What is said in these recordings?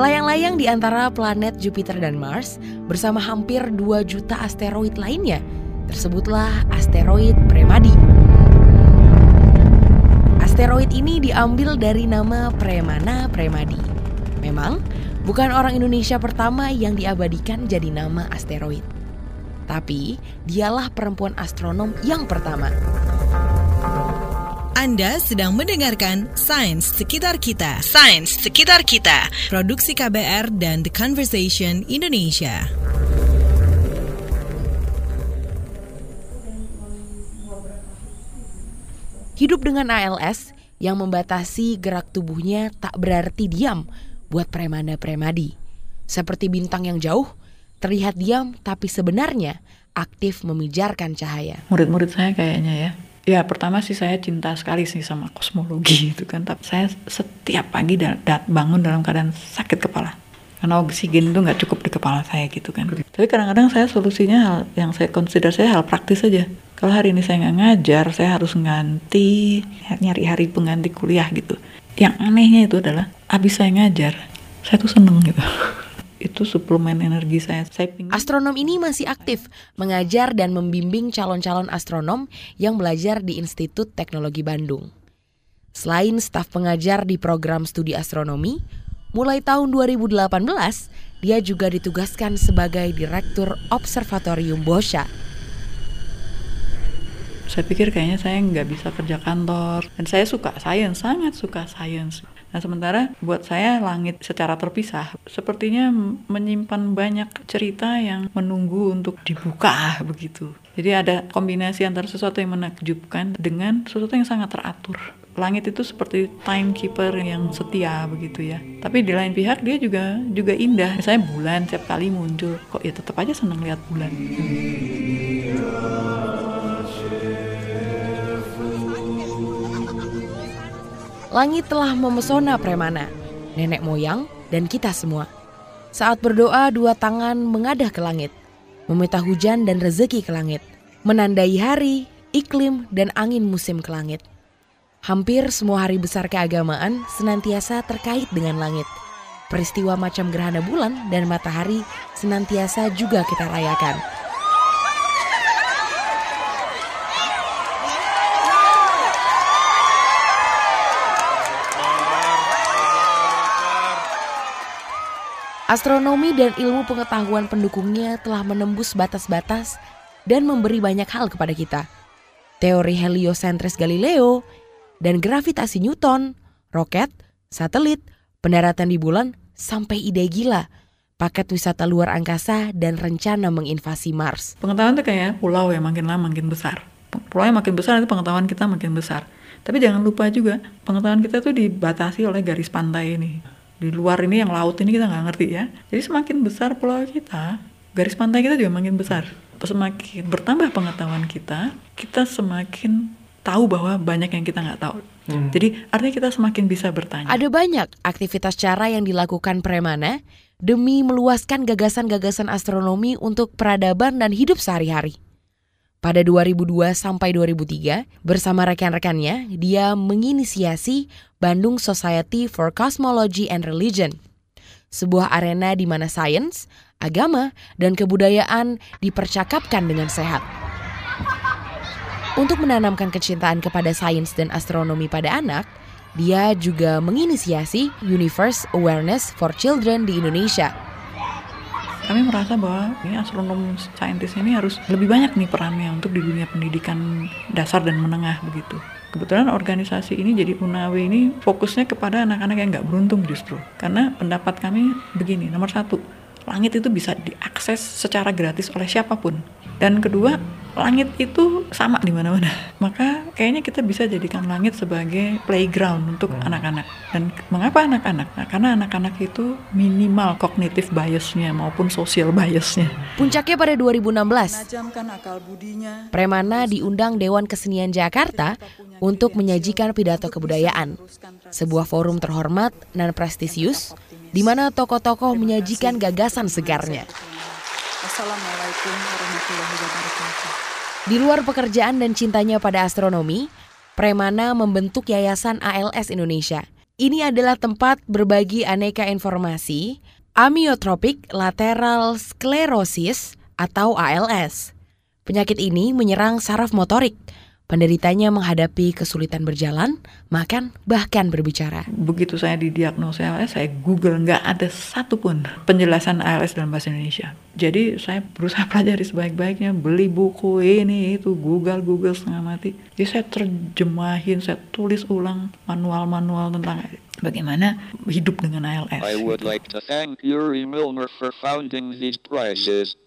Melayang-layang di antara planet Jupiter dan Mars bersama hampir 2 juta asteroid lainnya, tersebutlah asteroid Premadi. Asteroid ini diambil dari nama Premana Premadi. Memang, bukan orang Indonesia pertama yang diabadikan jadi nama asteroid. Tapi, dialah perempuan astronom yang pertama. Anda sedang mendengarkan Sains Sekitar Kita. Sains Sekitar Kita. Produksi KBR dan The Conversation Indonesia. Hidup dengan ALS yang membatasi gerak tubuhnya tak berarti diam buat premana premadi. Seperti bintang yang jauh, terlihat diam tapi sebenarnya aktif memijarkan cahaya. Murid-murid saya kayaknya ya, Ya pertama sih saya cinta sekali sih sama kosmologi itu kan. Tapi saya setiap pagi da da bangun dalam keadaan sakit kepala. Karena oksigen itu nggak cukup di kepala saya gitu kan. Tapi kadang-kadang saya solusinya hal yang saya consider saya hal praktis aja. Kalau hari ini saya nggak ngajar, saya harus ganti, nyari hari pengganti kuliah gitu. Yang anehnya itu adalah, abis saya ngajar, saya tuh seneng gitu. itu suplemen energi saya. saya pingin... Astronom ini masih aktif mengajar dan membimbing calon-calon astronom yang belajar di Institut Teknologi Bandung. Selain staf pengajar di program studi astronomi, mulai tahun 2018 dia juga ditugaskan sebagai direktur Observatorium Boscha. Saya pikir kayaknya saya nggak bisa kerja kantor dan saya suka sains, sangat suka sains. Nah sementara buat saya langit secara terpisah sepertinya menyimpan banyak cerita yang menunggu untuk dibuka begitu. Jadi ada kombinasi antara sesuatu yang menakjubkan dengan sesuatu yang sangat teratur. Langit itu seperti timekeeper yang setia begitu ya. Tapi di lain pihak dia juga juga indah. Misalnya bulan setiap kali muncul, kok ya tetap aja seneng lihat bulan. Langit telah memesona Premana, nenek moyang, dan kita semua. Saat berdoa, dua tangan mengadah ke langit, meminta hujan dan rezeki ke langit, menandai hari, iklim, dan angin musim ke langit. Hampir semua hari besar keagamaan senantiasa terkait dengan langit. Peristiwa macam gerhana bulan dan matahari senantiasa juga kita rayakan. Astronomi dan ilmu pengetahuan pendukungnya telah menembus batas-batas dan memberi banyak hal kepada kita. Teori heliosentris Galileo dan gravitasi Newton, roket, satelit, pendaratan di bulan, sampai ide gila, paket wisata luar angkasa dan rencana menginvasi Mars. Pengetahuan itu kayak pulau yang makin lama makin besar. Pulau yang makin besar itu pengetahuan kita makin besar. Tapi jangan lupa juga pengetahuan kita tuh dibatasi oleh garis pantai ini di luar ini yang laut ini kita nggak ngerti ya. Jadi semakin besar pulau kita garis pantai kita juga makin besar. Semakin bertambah pengetahuan kita kita semakin tahu bahwa banyak yang kita nggak tahu. Hmm. jadi artinya kita semakin bisa bertanya. Ada banyak aktivitas cara yang dilakukan Premana demi meluaskan gagasan-gagasan astronomi untuk peradaban dan hidup sehari-hari pada 2002 sampai 2003, bersama rekan-rekannya, dia menginisiasi Bandung Society for Cosmology and Religion, sebuah arena di mana sains, agama, dan kebudayaan dipercakapkan dengan sehat. Untuk menanamkan kecintaan kepada sains dan astronomi pada anak, dia juga menginisiasi Universe Awareness for Children di Indonesia kami merasa bahwa ini astronom saintis ini harus lebih banyak nih perannya untuk di dunia pendidikan dasar dan menengah begitu. Kebetulan organisasi ini jadi UNAW ini fokusnya kepada anak-anak yang nggak beruntung justru. Karena pendapat kami begini, nomor satu, langit itu bisa diakses secara gratis oleh siapa pun. Dan kedua, langit itu sama di mana-mana. Maka kayaknya kita bisa jadikan langit sebagai playground untuk hmm. anak-anak. Hmm. Dan mengapa anak-anak? Nah, karena anak-anak itu minimal kognitif biasnya maupun sosial biasnya. Puncaknya pada 2016, Premana diundang Dewan Kesenian Jakarta untuk menyajikan pidato kebudayaan. Sebuah forum terhormat dan prestisius di mana tokoh-tokoh menyajikan gagasan segarnya. Assalamualaikum warahmatullahi wabarakatuh. Di luar pekerjaan dan cintanya pada astronomi, Premana membentuk Yayasan ALS Indonesia. ini adalah tempat berbagi aneka informasi amyotropik lateral sclerosis atau ALS. Penyakit ini menyerang saraf motorik. Penderitanya menghadapi kesulitan berjalan, makan, bahkan berbicara. Begitu saya didiagnosa ALS, saya Google nggak ada satupun penjelasan ALS dalam bahasa Indonesia. Jadi saya berusaha pelajari sebaik-baiknya, beli buku ini itu, Google Google setengah mati. Jadi saya terjemahin, saya tulis ulang manual-manual tentang bagaimana hidup dengan ALS. I would like to thank Yuri Milner for founding these prizes.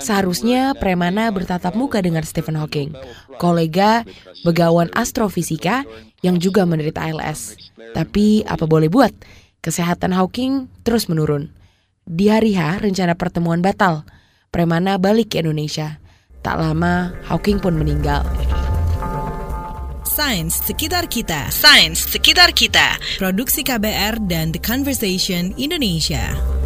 Seharusnya Premana bertatap muka dengan Stephen Hawking, kolega begawan astrofisika yang juga menderita ALS. Tapi apa boleh buat, kesehatan Hawking terus menurun. Di hari H, rencana pertemuan batal. Premana balik ke Indonesia. Tak lama, Hawking pun meninggal. Sains sekitar kita. Sains sekitar kita. Produksi KBR dan The Conversation Indonesia.